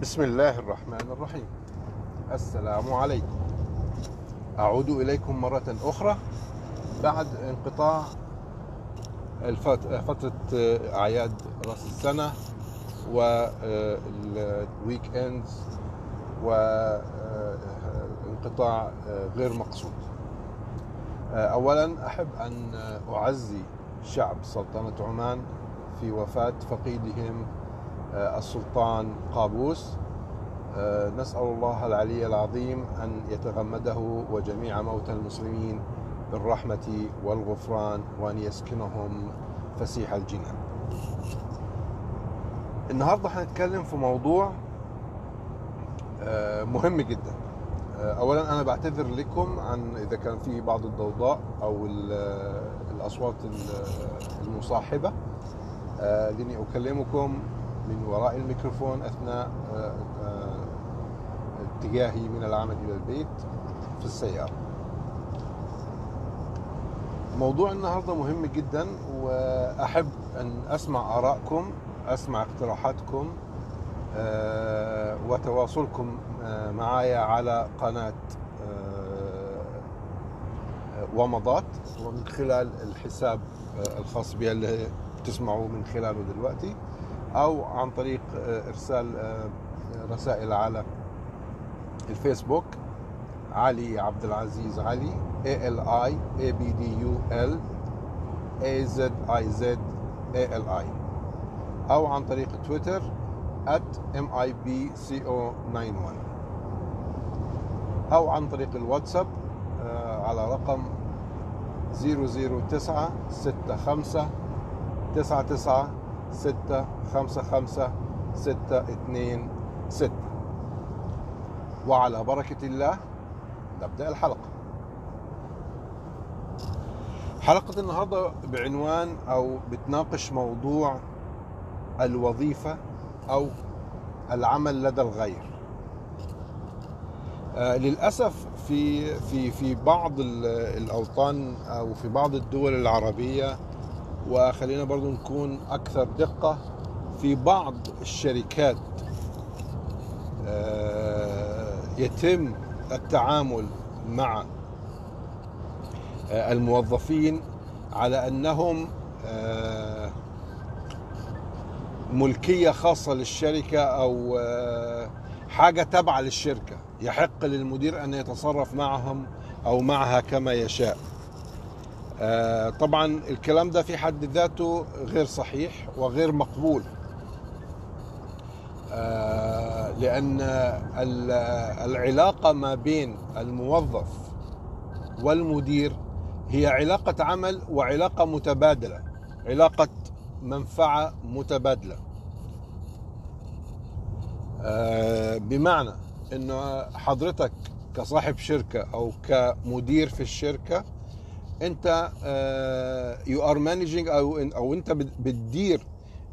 بسم الله الرحمن الرحيم. السلام عليكم. أعود إليكم مرة أخرى بعد انقطاع فترة أعياد رأس السنة وال weekends وانقطاع غير مقصود. أولا أحب أن أعزي شعب سلطنة عمان في وفاة فقيدهم السلطان قابوس. نسأل الله العلي العظيم أن يتغمده وجميع موتى المسلمين بالرحمة والغفران وأن يسكنهم فسيح الجنان النهاردة هنتكلم في موضوع مهم جدا. اولا أنا بعتذر لكم عن إذا كان في بعض الضوضاء أو الأصوات المصاحبة. لأني أكلمكم من وراء الميكروفون أثناء اتجاهي من العمل إلى البيت في السيارة. موضوع النهارده مهم جدا وأحب أن أسمع آرائكم أسمع اقتراحاتكم وتواصلكم معايا على قناة ومضات ومن خلال الحساب الخاص بي اللي تسمعوا من خلاله دلوقتي. أو عن طريق إرسال رسائل على الفيسبوك علي عبد العزيز علي A L I A B D U L A Z I Z A L I. أو عن طريق تويتر at MIBCO91 أو عن طريق الواتساب على رقم 009 65 99 6 55 6 2 6 وعلى بركة الله نبدأ الحلقة. حلقة النهاردة بعنوان أو بتناقش موضوع الوظيفة أو العمل لدى الغير. آه للأسف في في في بعض الأوطان أو في بعض الدول العربية وخلينا برضو نكون أكثر دقة في بعض الشركات. آه يتم التعامل مع آه الموظفين على أنهم ملكية خاصة للشركة أو حاجة تابعة للشركة يحق للمدير أن يتصرف معهم أو معها كما يشاء. طبعا الكلام ده في حد ذاته غير صحيح وغير مقبول. لأن العلاقة ما بين الموظف والمدير هي علاقة عمل وعلاقة متبادلة علاقة منفعة متبادلة. بمعنى إنه حضرتك كصاحب شركة أو كمدير في الشركة انت you are managing أو أو انت بتدير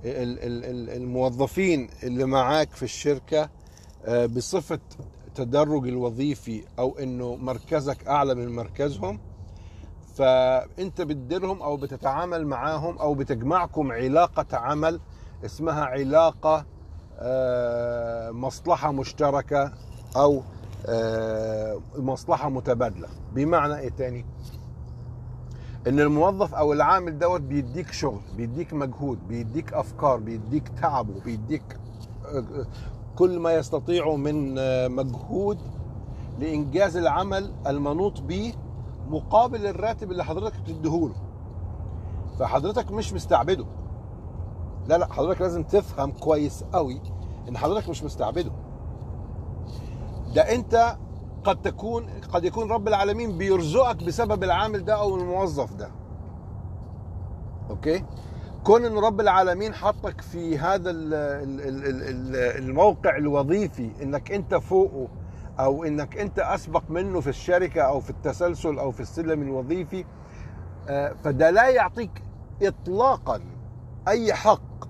الموظفين اللي معاك في الشركة بصفة تدرج الوظيفي أو انه مركزك اعلى من مركزهم. فانت بتديرهم أو بتتعامل معاهم أو بتجمعكم علاقة عمل اسمها علاقة مصلحة مشتركة أو مصلحة متبادلة. بمعنى إيه تاني؟ إن الموظف أو العامل دوت بيديك شغل بيديك مجهود بيديك أفكار بيديك تعبه بيديك كل ما يستطيعه من مجهود لإنجاز العمل المنوط به مقابل الراتب اللي حضرتك بتديهوله. فحضرتك مش مستعبده. لا لا حضرتك لازم تفهم كويس قوي إن حضرتك مش مستعبده. ده أنت قد تكون قد يكون رب العالمين بيرزقك بسبب العامل ده أو الموظف ده. أوكي؟ كون إن رب العالمين حطك في هذا الموقع الوظيفي إنك أنت فوقه أو إنك أنت أسبق منه في الشركة أو في التسلسل أو في السلم الوظيفي فده لا يعطيك اطلاقا أي حق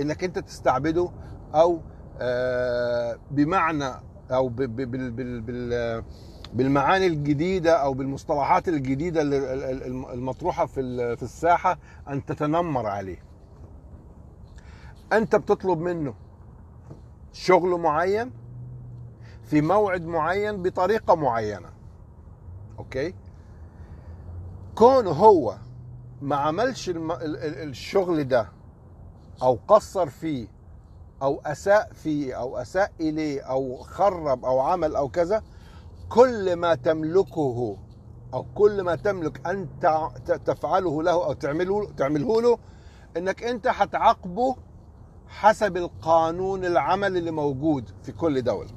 إنك أنت تستعبده أو بمعنى أو بالمعاني الجديدة أو بالمصطلحات الجديدة المطروحة في في الساحة أن تتنمر عليه. أنت بتطلب منه شغل معين في موعد معين بطريقة معينة. أوكي؟ كون هو ما عملش الشغل ده أو قصر فيه أو أساء فيه أو أساء إليه أو خرب أو عمل أو كذا كل ما تملكه أو كل ما تملك أن تفعله له أو تعمله تعمله له إنك أنت هتعاقبه حسب القانون العمل اللي موجود في كل دولة.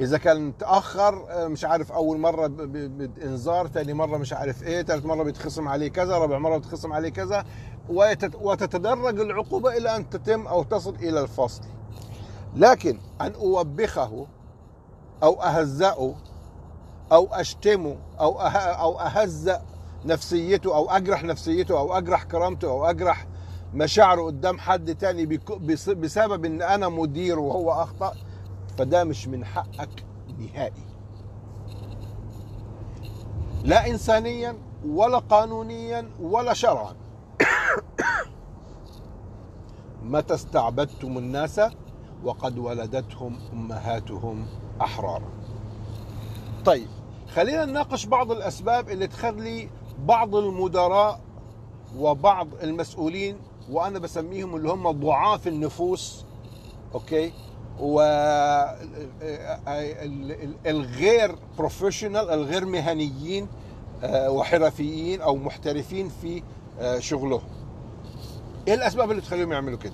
إذا كان تاخر آه، مش عارف أول مرة بانذار ثاني مرة مش عارف إيه ثالث مرة بيتخصم عليه كذا رابع مرة بيتخصم عليه كذا وتتدرج العقوبة إلى أن تتم أو تصل إلى الفصل. لكن أن أوبخه أو أهزأه أو أشتمه أو أه أو اهزأ نفسيته أو أجرح نفسيته أو أجرح كرامته أو أجرح مشاعره قدام حد تاني بسبب إن أنا مدير وهو أخطأ فده مش من حقك نهائي. لا انسانيا ولا قانونيا ولا شرعا. متى استعبدتم الناس وقد ولدتهم أمهاتهم احرارا طيب خلينا نناقش بعض الأسباب اللي تخلي بعض المدراء وبعض المسؤولين وأنا بسميهم اللي هم ضعاف النفوس okay? و الغير professional الغير مهنيين آه، وحرفيين أو محترفين في آه، شغلهم. إيه الأسباب اللي تخليهم يعملوا كده؟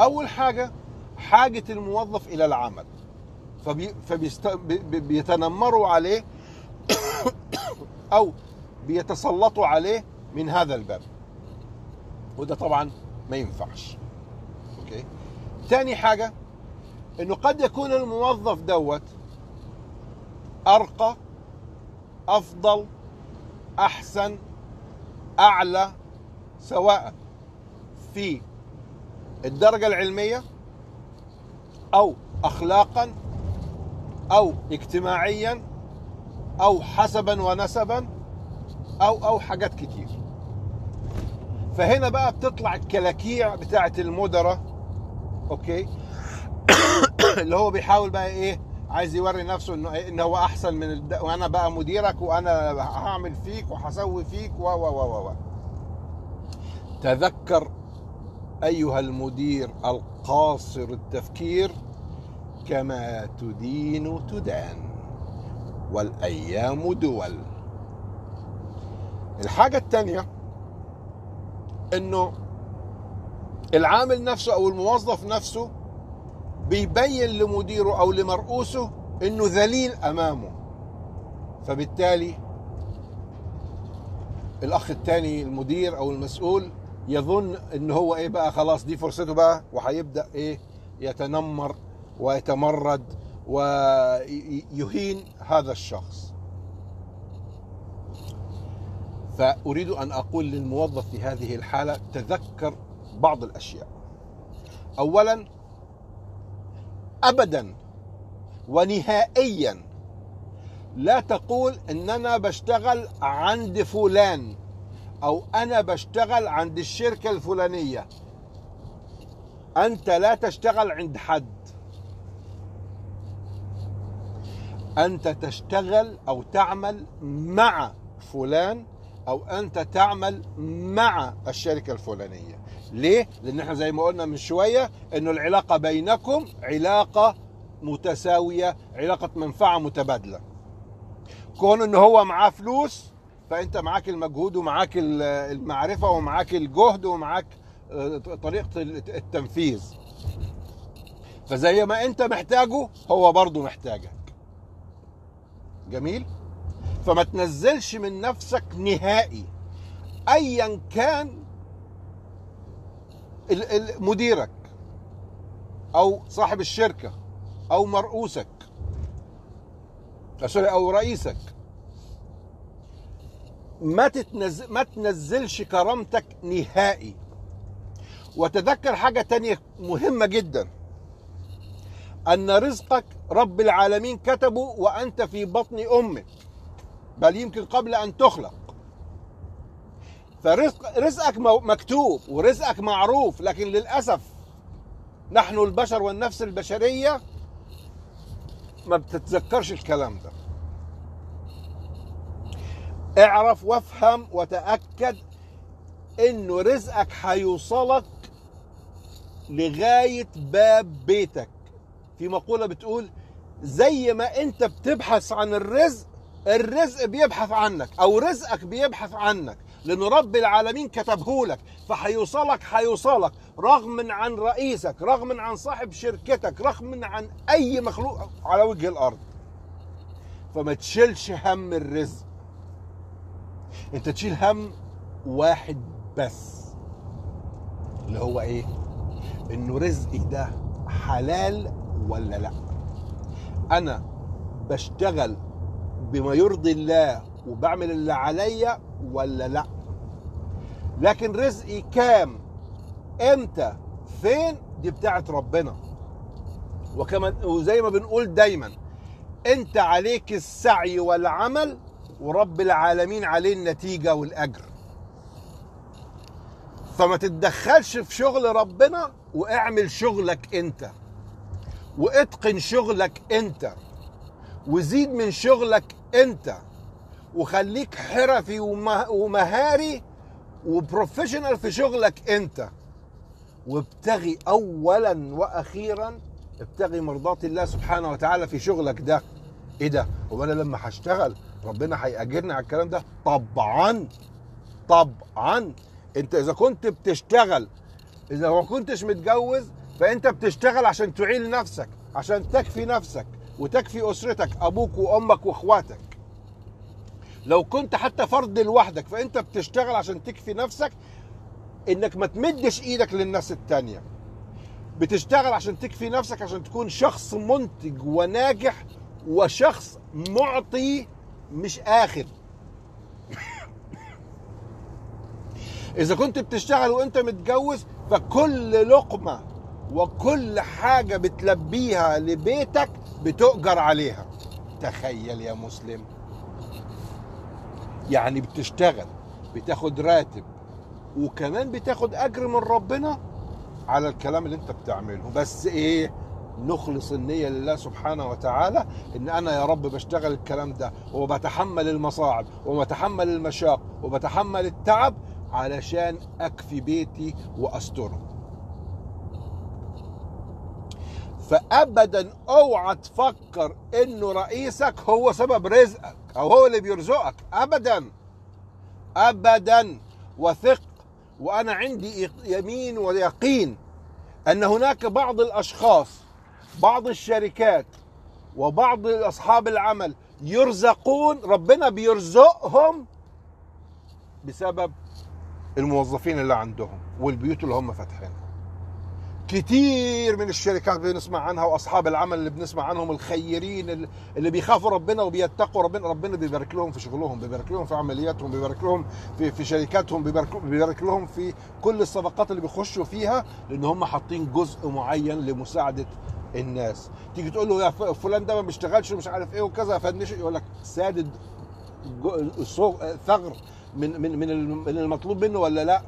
أول حاجة حاجة الموظف إلى العمل. فبي فبيست... بي- بي- بيتنمروا عليه أو بيتسلطوا عليه من هذا الباب. وده طبعا ما ينفعش. okay? تاني حاجة إنه قد يكون الموظف دوت أرقى أفضل أحسن أعلى سواء في الدرجة العلمية أو اخلاقا أو اجتماعيا أو حسبا ونسبا أو أو حاجات كتير فهنا بقى بتطلع الكلاكيع بتاعت المدراء أوكي اللي هو بيحاول بقى إيه عايز يوري نفسه انه إيه؟ إن هو أحسن من الد... وأنا بقى مديرك وأنا هعمل فيك وهسوي فيك و و و و تذكر أيها المدير القاصر التفكير كما تدين تدان والأيام دول. الحاجة الثانية إنه العامل نفسه أو الموظف نفسه بيبين لمديره أو لمرؤوسه إنه ذليل أمامه. فبالتالي الأخ الثاني المدير أو المسؤول يظن إن هو إيه بقى خلاص دي فرصته بقى وهيبدأ إيه يتنمر ويتمرد ويهين هذا الشخص. فأريد أن أقول للموظف في هذه الحالة تذكر بعض الأشياء. اولا ابدا ونهائيا لا تقول ان أنا بشتغل عند فلان. أو أنا بشتغل عند الشركة الفلانية. أنت لا تشتغل عند حد. أنت تشتغل أو تعمل مع فلان أو أنت تعمل مع الشركة الفلانية. ليه؟ لأن إحنا زي ما قلنا من شوية إنه العلاقة بينكم علاقة متساوية علاقة منفعة متبادلة. كون ان هو معاه فلوس فأنت معاك المجهود ومعاك المعرفة ومعاك الجهد ومعاك طريقة التنفيذ. فزي ما أنت محتاجه هو برضه محتاجك. جميل؟ فما تنزلش من نفسك نهائي. ايا كان مديرك أو صاحب الشركة أو مرؤوسك أو رئيسك ما تتنزل ما تنزلش كرامتك نهائي. وتذكر حاجة تانية مهمة جدا. أن رزقك رب العالمين كتبه وأنت في بطن أمك بل يمكن قبل أن تخلق. فرزق رزقك مكتوب ورزقك معروف لكن للأسف نحن البشر والنفس البشرية ما بتتذكرش الكلام ده. اعرف وافهم وتأكد انه رزقك هيوصلك لغاية باب بيتك. في مقولة بتقول زي ما أنت بتبحث عن الرزق الرزق بيبحث عنك أو رزقك بيبحث عنك لأن رب العالمين كتبه لك فهيوصلك هيوصلك رغم عن رئيسك رغم عن صاحب شركتك رغم عن أي مخلوق على وجه الأرض. فما تشيلش هم الرزق. انت تشيل هم واحد بس. اللي هو إيه؟ انه رزقي ده حلال ولا لا. أنا بشتغل بما يرضي الله وبعمل اللي عليا ولا لا. لكن رزقي كام؟ إمتى فين؟ دي بتاعت ربنا. وكمان وزي ما بنقول دايما انت عليك السعي والعمل ورب العالمين عليه النتيجة والأجر. فما تتدخلش في شغل ربنا واعمل شغلك أنت واتقن شغلك أنت وزيد من شغلك أنت وخليك حرفي ومهاري وبروفيشنال في شغلك أنت. وابتغي اولا وأخيرا ابتغي مرضات الله سبحانه وتعالى في شغلك ده. إيه ده؟ هو أنا لما هشتغل ربنا هيأجرني على الكلام ده؟ طبعا. طبعا. انت إذا كنت بتشتغل إذا ما كنتش متجوز فأنت بتشتغل عشان تعيل نفسك عشان تكفي نفسك وتكفي أسرتك أبوك وأمك وأخواتك. لو كنت حتى فرد لوحدك فأنت بتشتغل عشان تكفي نفسك إنك ما تمدش إيدك للناس التانية. بتشتغل عشان تكفي نفسك عشان تكون شخص منتج وناجح وشخص معطي مش اخذ إذا كنت بتشتغل وأنت متجوز فكل لقمة وكل حاجة بتلبيها لبيتك بتؤجر عليها. تخيل يا مسلم. يعني بتشتغل بتاخد راتب وكمان بتاخد أجر من ربنا على الكلام اللي أنت بتعمله. بس إيه؟ نخلص النية لله سبحانه وتعالى إن أنا يا رب بشتغل الكلام ده وبتحمل المصاعب وبتحمل المشاق وبتحمل التعب علشان أكفي بيتي وأستره. فابدا أوعى تفكر انه رئيسك هو سبب رزقك أو هو اللي بيرزقك. ابدا. ابدا. وثق. وأنا عندي يمين ويقين أن هناك بعض الأشخاص بعض الشركات وبعض أصحاب العمل يرزقون ربنا بيرزقهم بسبب الموظفين اللي عندهم والبيوت اللي هم فاتحينها. كتير من الشركات بنسمع عنها وأصحاب العمل اللي بنسمع عنهم الخيرين اللي بيخافوا ربنا وبيتقوا ربنا ربنا بيبارك لهم في شغلهم بيبارك لهم في عملياتهم بيبارك لهم في في شركاتهم بيبارك, لهم في كل الصفقات اللي بيخشوا فيها لأن هم حاطين جزء معين لمساعدة الناس. تيجي تقول له يا فلان ده ما بيشتغلش ومش عارف إيه وكذا فنش يقول لك سادد ثغر من من من المطلوب منه ولا لا؟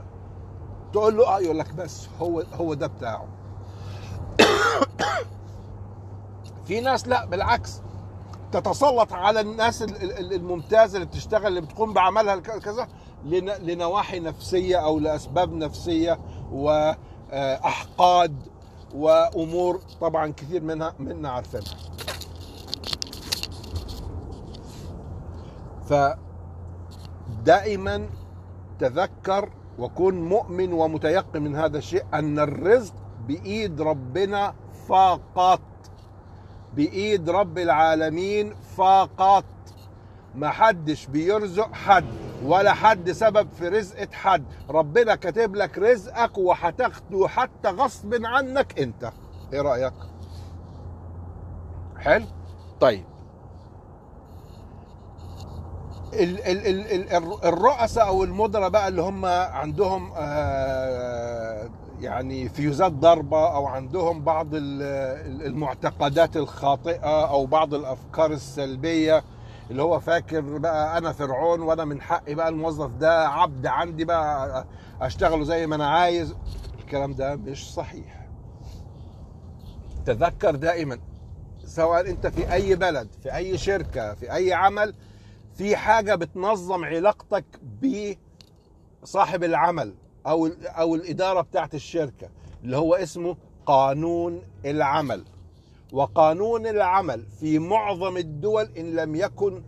تقول له آه يقول لك بس هو هو ده بتاعه. في ناس لا بالعكس تتسلط على الناس الممتازة اللي بتشتغل اللي بتقوم بعملها كذا لنواحي نفسية أو لأسباب نفسية واحقاد وأمور طبعا كثير منها منا عارفينها فدائما تذكر وكن مؤمن ومتيقن من هذا الشيء أن الرزق بإيد ربنا فقط. بإيد رب العالمين فقط. ما حدش بيرزق حد. ولا حد سبب في رزقة حد. ربنا كاتب لك رزقك وهتاخده حتى غصب عنك انت. إيه رأيك؟ حلو؟ طيب. ال ال ال ال الرؤساء أو المدراء بقى اللي هم عندهم آه يعني فيوزات ضربة أو عندهم بعض المعتقدات الخاطئة أو بعض الأفكار السلبية اللي هو فاكر بقى أنا فرعون وأنا من حقي بقى الموظف ده عبد عندي بقى أشتغله زي ما أنا عايز. الكلام ده مش صحيح. تذكر دائما سواء أنت في أي بلد في أي شركة في أي عمل في حاجة بتنظم علاقتك بصاحب العمل أو أو الإدارة بتاعت الشركة اللي هو اسمه قانون العمل. وقانون العمل في معظم الدول إن لم يكن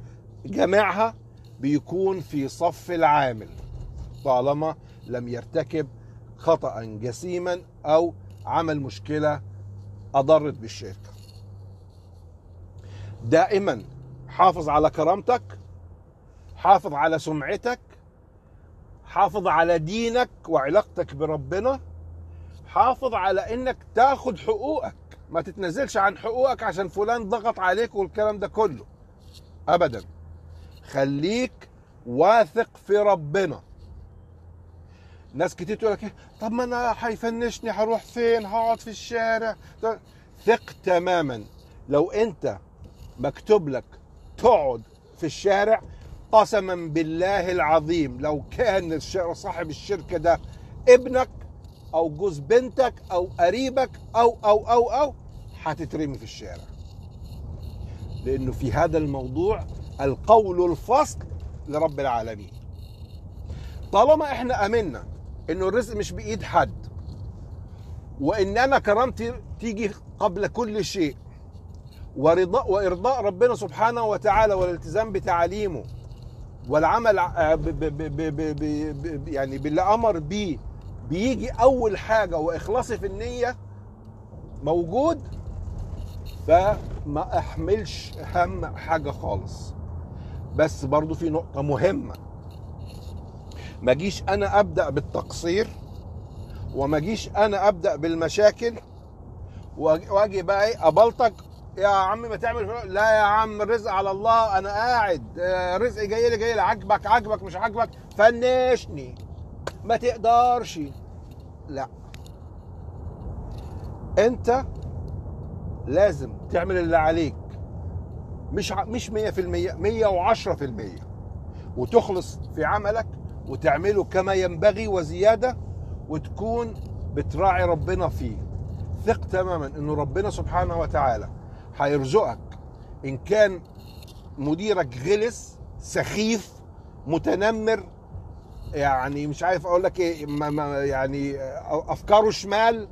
جميعها بيكون في صف العامل طالما لم يرتكب خطأ جسيما أو عمل مشكلة أضرت بالشركة. دائما حافظ على كرامتك حافظ على سمعتك حافظ على دينك وعلاقتك بربنا حافظ على إنك تاخد حقوقك. ما تتنزلش عن حقوقك عشان فلان ضغط عليك والكلام ده كله. ابدا. خليك واثق في ربنا. ناس كتير تقول لك إيه، طب ما أنا هيفنشني هروح فين؟ هقعد في الشارع. ثق تماما. لو أنت مكتوب لك تقعد في الشارع قسما بالله العظيم لو كان صاحب الشركة ده ابنك أو جوز بنتك أو قريبك أو أو أو أو هتترمي في الشارع. لأنه في هذا الموضوع القول الفصل لرب العالمين. طالما إحنا آمنا إنه الرزق مش بإيد حد وإن أنا كرامتي تيجي قبل كل شيء ورضاء وإرضاء ربنا سبحانه وتعالى والالتزام بتعاليمه والعمل ب ب ب ب ب ب يعني باللي أمر بيه بيجي أول حاجة وإخلاصي في النية موجود فما أحملش هم حاجة خالص. بس برضو في نقطة مهمة. ما جيش أنا أبدأ بالتقصير وما جيش أنا أبدأ بالمشاكل وأجي بقى إيه ابلطك يا عم ما تعمل. لا يا عم الرزق على الله أنا قاعد آه، رزق جاي لي جاي لي عاجبك عاجبك مش عاجبك فنشني. ما تقدرش. لا. انت لازم تعمل اللي عليك. مش مش 100% 110% وتخلص في عملك وتعمله كما ينبغي وزيادة وتكون بتراعي ربنا فيه. ثق تماما إنه ربنا سبحانه وتعالى هيرزقك. إن كان مديرك غلس سخيف متنمر يعني مش عارف أقول لك إيه يعني أفكاره شمال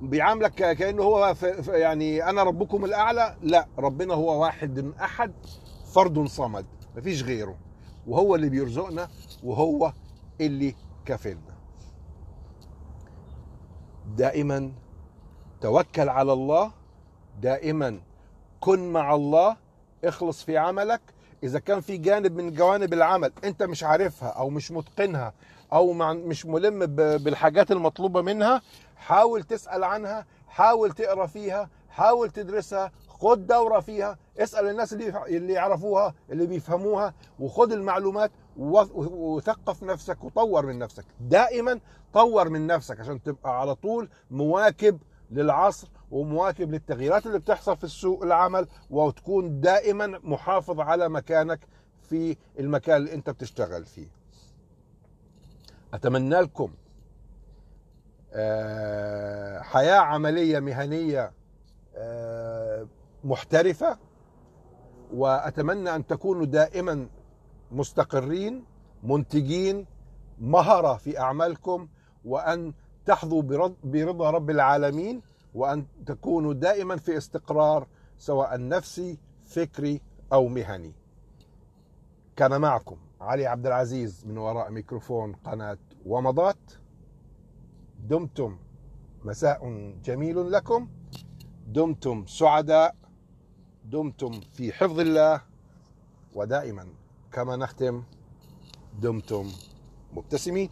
بيعاملك كأنه هو يعني أنا ربكم الأعلى لا ربنا هو واحد أحد فرد صمد مفيش غيره وهو اللي بيرزقنا وهو اللي كفلنا دائما توكل على الله دائما كن مع الله اخلص في عملك إذا كان في جانب من جوانب العمل أنت مش عارفها أو مش متقنها أو مش ملم بالحاجات المطلوبة منها حاول تسأل عنها حاول تقرأ فيها حاول تدرسها خد دورة فيها اسأل الناس اللي اللي يعرفوها اللي بيفهموها وخد المعلومات وثقف نفسك وطور من نفسك. دائما طور من نفسك عشان تبقى على طول مواكب للعصر ومواكب للتغييرات اللي بتحصل في السوق العمل وتكون دائما محافظ على مكانك في المكان اللي أنت بتشتغل فيه. أتمنى لكم آه، حياة عملية مهنية آه، محترفة وأتمنى أن تكونوا دائما مستقرين منتجين مهرة في أعمالكم وأن تحظوا برض- برضا رب العالمين. وأن تكونوا دائما في استقرار سواء نفسي فكري أو مهني. كان معكم علي عبد العزيز من وراء ميكروفون قناة ومضات. دمتم مساء جميل لكم. دمتم سعداء. دمتم في حفظ الله. ودائما كما نختم دمتم مبتسمين.